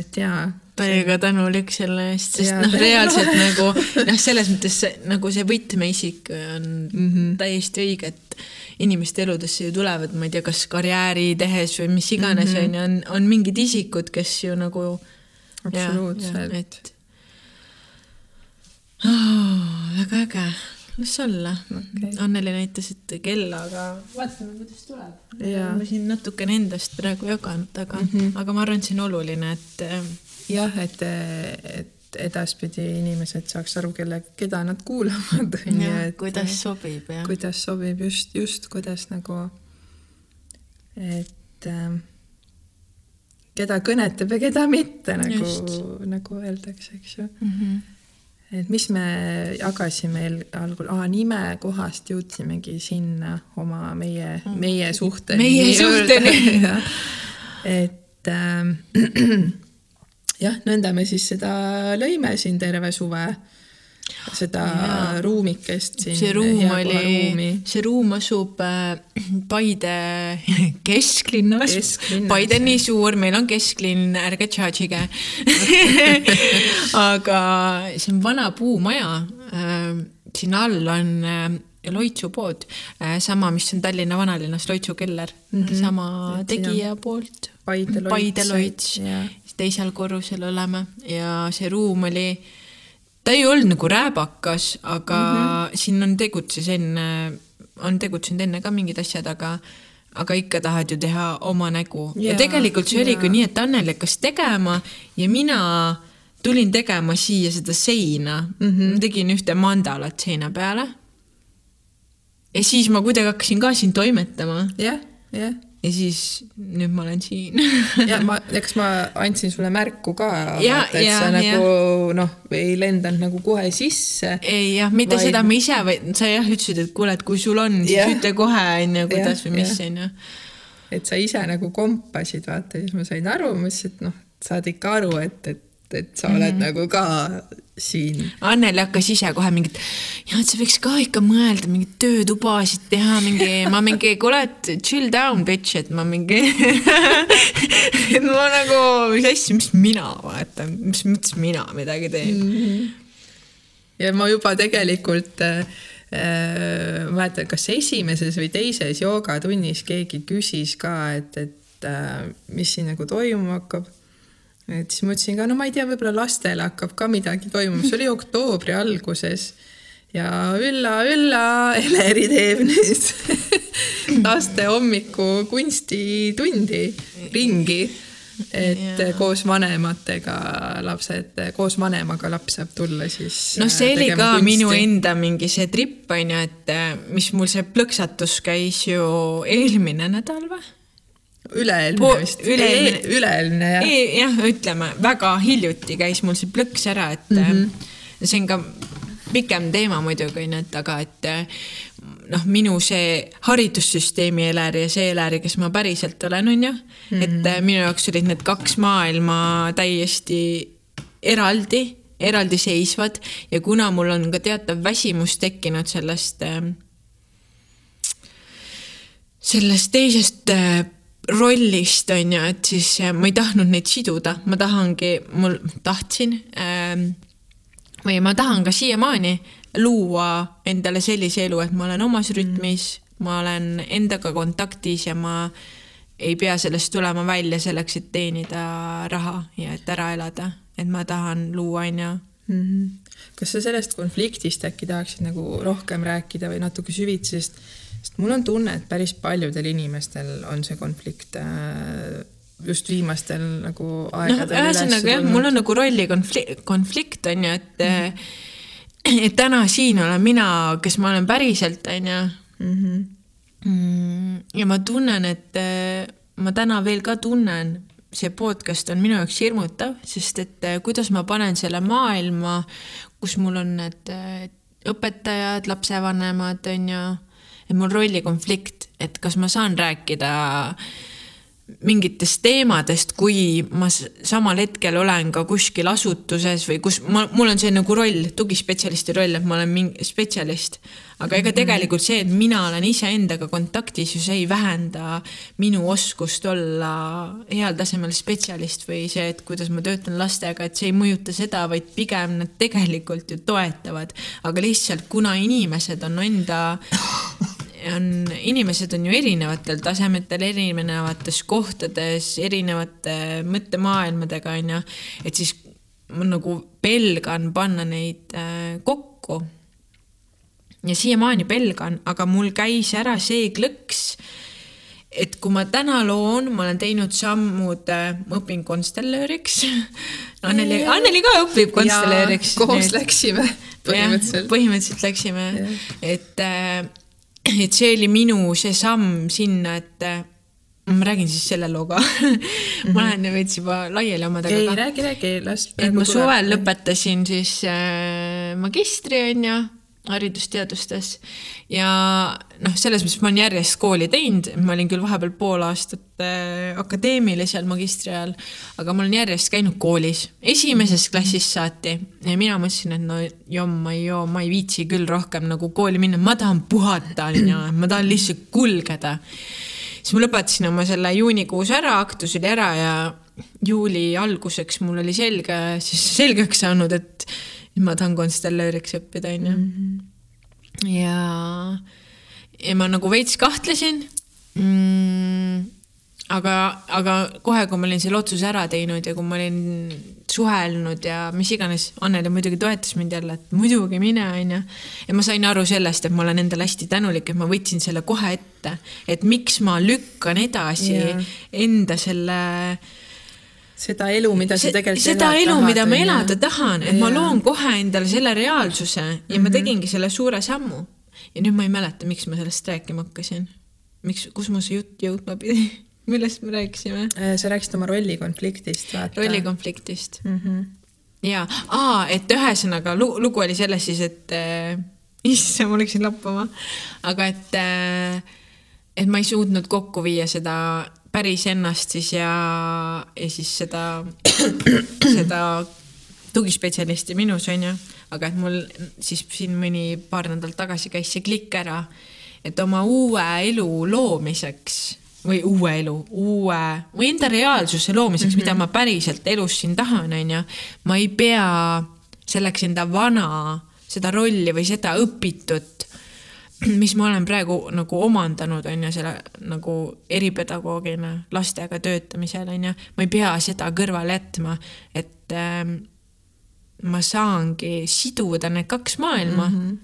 et jaa. täiega tänulik selle eest, sest noh, reaalselt nagu noh, selles mõttes nagu see võtmeisik on mm -hmm. täiesti õige, et inimeste eludesse ju tulevad, ma ei tea, kas karjääri tehes või mis iganes mhm. on ju, on, on mingid isikud, kes ju nagu. absoluutselt. et oh, väga äge las olla okay.. Anneli näitas ette kella, aga vaatame, kuidas tuleb. ma siin natukene endast praegu jaganud, aga mm, -hmm. aga ma arvan, et see on oluline, et. Äh, jah, et, et edaspidi inimesed saaks aru, kelle, keda nad kuulavad. kuidas sobib, jah. kuidas sobib just, just kuidas nagu, et äh, keda kõnetab ja keda mitte, nagu, nagu öeldakse, eks ju mm. -hmm et mis me jagasime algul, aa nime kohast jõudsimegi sinna oma meie, meie suhteni. meie suhteni. (laughs) Et äh, (clears throat) jah, nõnda me siis seda lõime siin terve suve seda ja. ruumikest siin. see ruum oli, see ruum asub äh, Paide (laughs) kesklinnas, kesklinnas. Paide on nii suur, meil on kesklinn, ärge charge'ige (laughs) aga see on vana puumaja. Äh, siin all on äh, Loitsu pood, sama, mis on Tallinna vanalinnas Loitsu keller mm, -hmm. sama tegija poolt. Paide Loits. Paide Loits, teisel korrusel oleme ja see ruum oli ta ei olnud nagu rääbakas, aga mm -hmm. siin on tegutses enne, on tegutsenud enne ka mingid asjad, aga aga ikka tahad ju teha oma nägu ja, ja tegelikult see oligi nii, et Anneli hakkas tegema ja mina tulin tegema siia seda seina mm. -hmm. tegin ühte mandalat seina peale. ja siis ma kuidagi hakkasin ka siin toimetama. jah, jah ja siis nüüd ma olen siin (laughs) ja ma, eks ma andsin sulle märku ka, et ja, sa nagu noh, ei lendanud nagu kohe sisse. ei jah, mitte vaid... seda ma ise, vaid sa jah ütlesid, et kuule, et kui sul on, siis ütle kohe onju, kuidas ja, või mis onju. et sa ise nagu kompasid, vaata, siis ma sain aru, mõtlesin, et noh, saad ikka aru, et, et et sa oled mm -hmm. nagu ka siin. Anneli hakkas ise kohe mingit, ja et sa võiks ka ikka mõelda mingeid töötubasid teha, mingi, ma mingi, kuule, et chill down bitch, et ma mingi (laughs) et ma nagu, mis asja, mis mina vaatan, mis mõttes mina midagi teen mm. -hmm. ja ma juba tegelikult äh, mäletan, kas esimeses või teises joogatunnis keegi küsis ka, et, et äh, mis siin nagu toimuma hakkab et siis mõtlesin ka, no ma ei tea, võib-olla lastele hakkab ka midagi toimuma, see oli oktoobri alguses ja ülla-ülla, Eleri teeb nüüd (laughs) laste hommiku kunstitundi ringi. et ja. koos vanematega lapsed, koos vanemaga laps saab tulla siis. noh, see oli ka kunsti. minu enda mingi see tripp on ju, et mis mul see plõksatus käis ju eelmine nädal või? Üle-eelmine vist. üle-eelmine, üle-eelmine jah. jah, ütleme väga hiljuti käis mul see plõks ära, et mm -hmm. see on ka pikem teema muidugi onju, et aga et noh, minu see haridussüsteemi Eleri ja see Eleri, kes ma päriselt olen, onju mm, -hmm. et mhm. minu jaoks olid need kaks maailma täiesti eraldi, eraldiseisvad ja kuna mul on ka teatav väsimus tekkinud sellest sellest teisest rollist on ju, et siis äh, ma ei tahtnud neid siduda, ma tahangi, mul tahtsin ähm, või ma tahan ka siiamaani luua endale sellise elu, et ma olen omas mm. rütmis mm., ma olen endaga kontaktis ja ma ei pea sellest tulema välja selleks, et teenida raha ja et ära elada, et ma tahan luua, onju, mm. -hmm. kas sa sellest konfliktist äkki tahaksid nagu rohkem rääkida või natuke süvitsi, sest, sest mul on tunne, et päris paljudel inimestel on see konflikt äh, just viimastel nagu aegadel no, ühesõnaga jah, mul on nagu rolli konflikt, konflikt on ju, et mm -hmm. et täna siin olen mina, kes ma olen päriselt, on ju. Mhm. Mm, ja ma tunnen, et äh, ma täna veel ka tunnen, see podcast on minu jaoks hirmutav, sest et äh, kuidas ma panen selle maailma, kus mul on need õpetajad, lapsevanemad, on ju, et mul rollikonflikt, et kas ma saan rääkida mingitest teemadest, kui ma samal hetkel olen ka kuskil asutuses või kus ma, mul on see nagu roll, tugispetsialisti roll, et ma olen mingi spetsialist. aga ega mhm. tegelikult see, et mina olen iseendaga kontaktis ju see ei vähenda minu oskust olla heal tasemel spetsialist või see, et kuidas ma töötan lastega, et see ei mõjuta seda, vaid pigem nad tegelikult ju toetavad. aga lihtsalt kuna inimesed on enda (laughs) on, inimesed on ju erinevatel tasemetel, erinevates kohtades, erinevate mõttemaailmadega, on ju. et siis ma nagu pelgan panna neid äh, kokku. ja siiamaani pelgan, aga mul käis ära see klõks, et kui ma täna loon, ma olen teinud sammud, äh, ma õpin konstellööriks (laughs) Anneli, Anneli ka õpib konstellööriks. koos läksime põhimõtteliselt. põhimõtteliselt läksime, et äh, et see oli minu see samm sinna, et äh, ma räägin siis selle mm. -hmm. (laughs) ma lähen veits juba laiali omadega. ei, räägi, räägi, las. et ma suvel lõpetasin siis äh, magistri onju haridusteadustes ja noh, selles mõttes ma olen järjest kooli teinud, ma olin küll vahepeal pool aastat äh, akadeemilisel magistri ajal, aga ma olen järjest käinud koolis esimesest klassist saati ja mina mõtlesin, et no jomma joo, ma ei viitsi küll rohkem nagu kooli minna, ma tahan puhata onju, ma tahan lihtsalt kulgeda. siis ma lõpetasin oma selle juunikuus ära, aktus oli ära ja juuli alguseks mul oli selge, siis selgeks saanud, et nüüd ma tahan konstellööriks õppida, onju. Mhm. ja, ja ma nagu veits kahtlesin mm,. aga, aga kohe, kui ma olin selle otsuse ära teinud ja kui ma olin suhelnud ja mis iganes, Anneli muidugi toetas mind jälle, et muidugi mine, onju. ja ma sain aru sellest, et ma olen endale hästi tänulik, et ma võtsin selle kohe ette, et miks ma lükkan edasi yeah. enda selle äh, seda elu, mida sa tegelikult seda elu, mida ma elada tahan, et ja. ma loon kohe endale selle reaalsuse ja mm -hmm. ma mhm. tegingi selle suure sammu. ja nüüd ma ei mäleta, miks ma sellest rääkima hakkasin. miks, kus mu see jutt jõudma pidi (laughs) millest me rääkisime? Äh, sa rääkisid oma rollikonfliktist, vaata. rollikonfliktist mm. -hmm. ja, aa, et ühesõnaga lugu oli selles siis, et äh, (laughs) issand, ma läksin lappama, aga et äh, et ma ei suutnud kokku viia seda päris ennast siis ja, ja siis seda, (coughs) seda tugispetsialisti minus onju, aga et mul siis siin mõni paar nädalat tagasi käis see klikk ära, et oma uue elu loomiseks või uue elu, uue või enda reaalsuse loomiseks mm, -hmm. mida ma päriselt elus siin tahan, onju. ma ei pea selleks enda vana, seda rolli või seda õpitut (clears throat) mis ma olen praegu nagu omandanud, on ju, selle nagu eripedagoogina lastega töötamisel, on ju, ma ei pea seda kõrvale jätma, et ähm, ma saangi siduda need kaks maailma mm. -hmm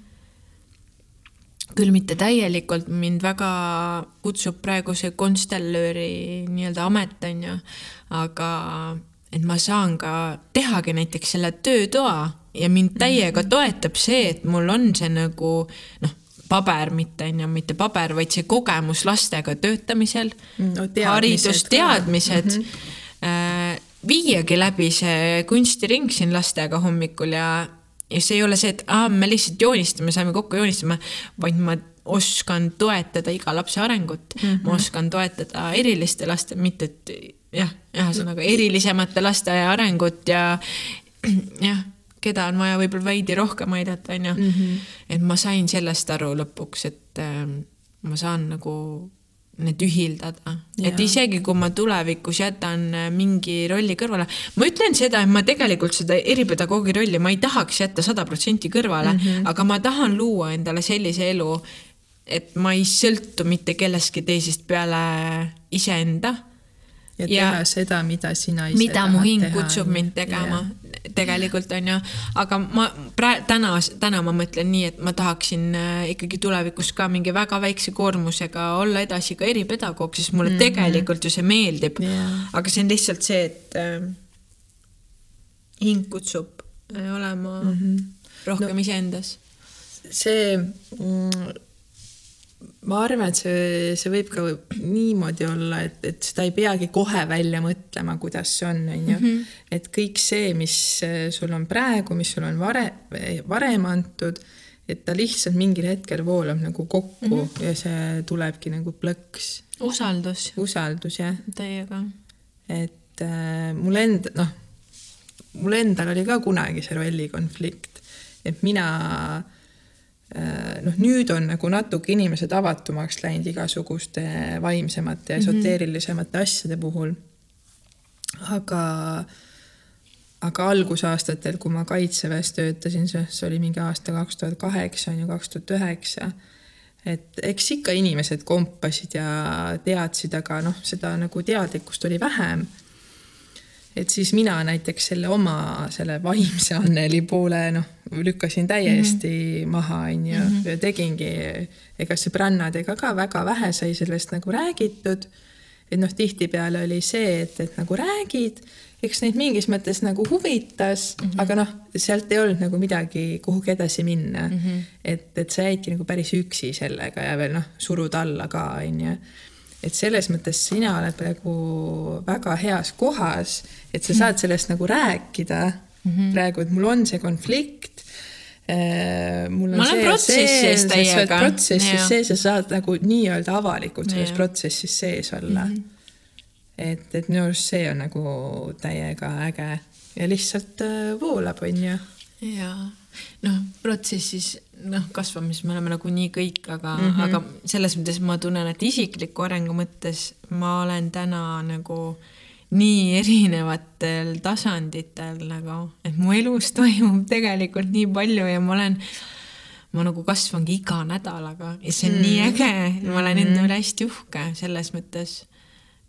küll mitte täielikult, mind väga kutsub praegu see konstellööri nii-öelda amet, on ju, aga et ma saan ka tehagi näiteks selle töötoa ja mind täiega mhm. toetab see, et mul on see nagu noh, paber, mitte on ju, mitte paber, vaid see kogemus lastega töötamisel mm, no,, haridus, teadmised mm. -hmm. viiagi läbi see kunstiring siin lastega hommikul ja, ja see ei ole see, et aa, me lihtsalt joonistame, saame kokku joonistama, vaid ma oskan toetada iga lapse arengut mm, -hmm. ma oskan toetada eriliste laste, mitte et jah, ühesõnaga erilisemate laste arengut ja (clears throat) jah keda on vaja võib-olla veidi rohkem aidata, onju. Mhm. et ma sain sellest aru lõpuks, et äh, ma saan nagu need ühildada, et isegi kui ma tulevikus jätan äh, mingi rolli kõrvale, ma ütlen seda, et ma tegelikult seda eripedagoogi rolli ma ei tahaks jätta sada protsenti kõrvale mm, -hmm. aga ma tahan luua endale sellise elu, et ma ei sõltu mitte kellestki teisest peale iseenda. ja teha ja, seda, mida sina ise mida mu hing kutsub mind tegema yeah tegelikult onju, aga ma praegu täna, täna ma mõtlen nii, et ma tahaksin äh, ikkagi tulevikus ka mingi väga väikse koormusega olla edasi ka eripedagoog, sest mulle mm -hmm. tegelikult ju see meeldib yeah.. aga see on lihtsalt see, et äh, hing kutsub äh, olema mm -hmm. rohkem no, iseendas. see mm, ma arvan, et see, see võib ka niimoodi olla, et, et seda ei peagi kohe välja mõtlema, kuidas see on, on ju. Mhm. et kõik see, mis sul on praegu, mis sul on vare, varem antud, et ta lihtsalt mingil hetkel voolab nagu kokku mm -hmm. ja see tulebki nagu plõks. usaldus. usaldus, jah. Teiega. et äh, mul enda, noh, mul endal oli ka kunagi see rollikonflikt, et mina Äh, noh, nüüd on nagu natuke inimesed avatumaks läinud igasuguste vaimsemate ja mhm. esoteerilisemate mm -hmm. asjade puhul. aga, aga algusaastatel, kui ma kaitseväes töötasin, see oli mingi aasta kaks tuhat kaheksa on ju, kaks tuhat üheksa. et eks ikka inimesed kompasid ja teadsid, aga noh, seda nagu teadlikkust oli vähem et siis mina näiteks selle oma selle vaimse Anneli poole noh, lükkasin täiesti mm -hmm. maha, onju, mhm. ja tegingi, ega sõbrannadega ka väga vähe sai sellest nagu räägitud. et noh, tihtipeale oli see, et, et nagu räägid, eks neid mingis mõttes nagu huvitas mm, -hmm. aga noh, sealt ei olnud nagu midagi kuhugi edasi minna mm. -hmm. et, et sa jäidki nagu päris üksi sellega ja veel noh, surud alla ka, onju et selles mõttes sina oled praegu väga heas kohas, et sa saad sellest nagu rääkida mm -hmm. praegu, et mul on see konflikt äh, mul on ma olen protsessis teiega. protsessis sees ja saad nagu nii-öelda avalikult selles ja. protsessis sees olla mm. -hmm. et, et minu arust see on nagu täiega äge ja lihtsalt äh, voolab, onju. jaa, noh, protsessis noh, kasvamises me oleme nagunii kõik, aga mm, -hmm. aga selles mõttes ma tunnen, et isikliku arengu mõttes ma olen täna nagu nii erinevatel tasanditel nagu, et mu elus toimub tegelikult nii palju ja ma olen, ma nagu kasvangi iga nädalaga ja see on mm nii äge, ma olen enda üle hästi uhke selles mõttes.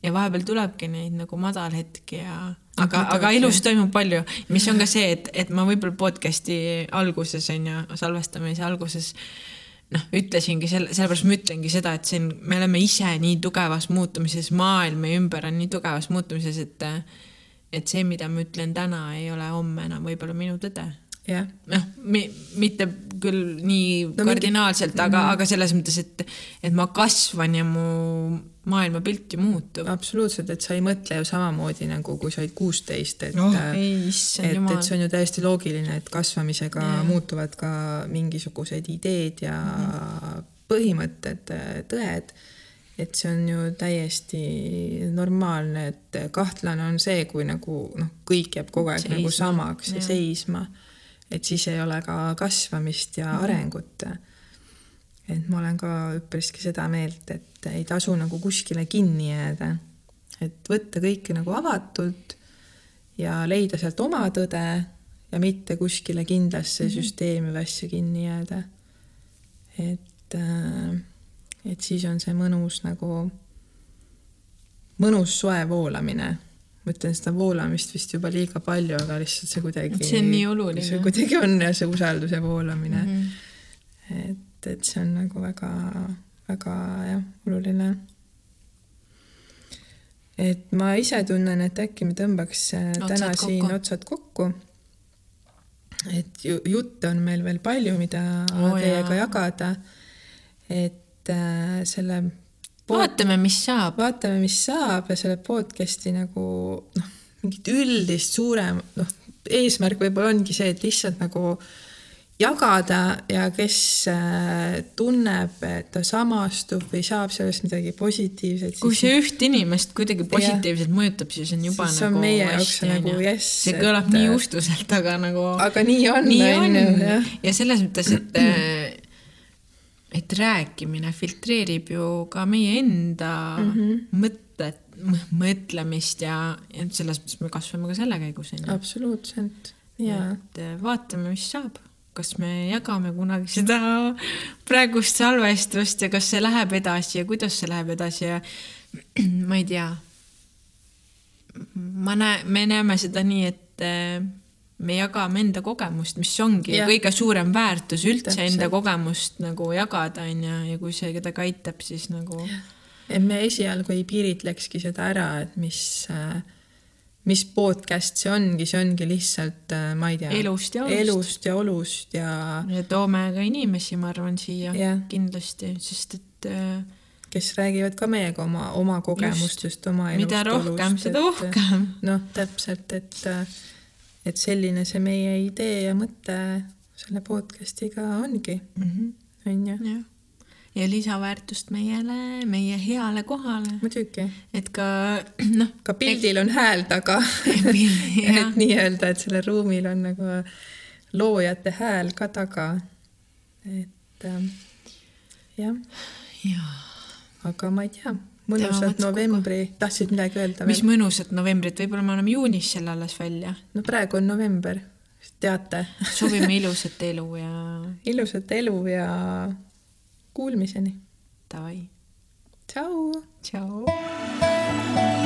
ja vahepeal tulebki neid nagu madalhetki ja aga, aga elus toimub palju, mis on ka see, et, et ma võib-olla podcast'i alguses on ju, salvestamise alguses noh, ütlesingi selle, sellepärast ma ütlengi seda, et on, me oleme ise nii tugevas muutumises, maailm meie ümber on nii tugevas muutumises, et et see, mida ma ütlen täna, ei ole homme enam võib-olla minu tõde. Noh, mitte küll nii no, kardinaalselt, aga mm., aga selles mõttes, et, et ma kasvan ja mu maailmapilt ju muutub. absoluutselt, et sa ei mõtle ju samamoodi nagu kui sa olid kuusteist, et oh,, et, et see on ju täiesti loogiline, et kasvamisega yeah. muutuvad ka mingisugused ideed ja mm. põhimõtted, tõed et see on ju täiesti normaalne, et kahtlane on see, kui nagu noh, kõik jääb kogu aeg seisma. nagu samaks ja, ja seisma et siis ei ole ka kasvamist ja mhm. arengut. Et ma olen ka üpriski seda meelt, et ei tasu nagu kuskile kinni jääda, et võtta kõike nagu avatult ja leida sealt oma tõde ja mitte kuskile kindlasse mm -hmm. süsteemi või asja kinni jääda. et, äh, et siis on see mõnus nagu, mõnus soe voolamine ma ütlen seda voolamist vist juba liiga palju, aga lihtsalt see kuidagi. see on nii oluline. see kuidagi on ja see usalduse voolamine mm. -hmm. et, et see on nagu väga, väga jah, oluline. et ma ise tunnen, et äkki me tõmbaks äh, otsad täna kokku. siin otsad kokku. et jutte on meil veel palju, mida oh, teiega jah. jagada. et äh, selle vaatame, mis saab. vaatame, mis saab ja selle podcast'i nagu noh, mingit üldist suurem, noh, eesmärk võib-olla ongi see, et lihtsalt nagu jagada ja kes äh, tunneb, et ta samastub või saab sellest midagi positiivset. kui see üht inimest kuidagi positiivselt ja. mõjutab, siis on juba siis nagu. nagu jess. see kõlab et, nii ustuselt, aga nagu. aga nii on. nii on, on. ja selles mõttes, et äh, et rääkimine filtreerib ju ka meie enda mm -hmm. mõtted, mõtlemist ja, ja selles mõttes me kasvame ka selle käigus. absoluutselt, jaa. et äh, vaatame, mis saab, kas me jagame kunagi seda praegust salvestust ja kas see läheb edasi ja kuidas see läheb edasi ja (clears throat) ma ei tea. ma näe-, me näeme seda nii, et äh, me jagame enda kogemust, mis ongi ja. kõige suurem väärtus üldse Täpselt. enda kogemust nagu jagada, on ju, ja kui see kedagi aitab, siis nagu. et me esialgu ei piiritlekski seda ära, et mis äh, mis podcast see ongi, see ongi lihtsalt, äh, ma ei tea. elust ja olust. elust ja olust ja. ja toome ka inimesi, ma arvan, siia yeah. kindlasti, sest et äh, kes räägivad ka meiega oma, oma kogemustest, oma elust. mida rohkem, seda uhkem. noh, täpselt, et, et selline see meie idee ja mõte selle podcast'iga ongi mm, -hmm. on ju ja lisaväärtust meiele, meie heale kohale. muidugi. et ka (clears throat) noh. ka pildil on hääl taga (laughs) (laughs) et nii-öelda, et sellel ruumil on nagu loojate hääl ka taga. et ähm, jah ja.. aga ma ei tea, mõnusat novembri, tahtsid midagi öelda veel? mis mõnusat novembrit, võib-olla me anname juunis selle alles välja. no praegu on november, teate soovime (laughs) ilusat elu ja. ilusat elu ja Kuulmiseni. Davai. tšau. tšau.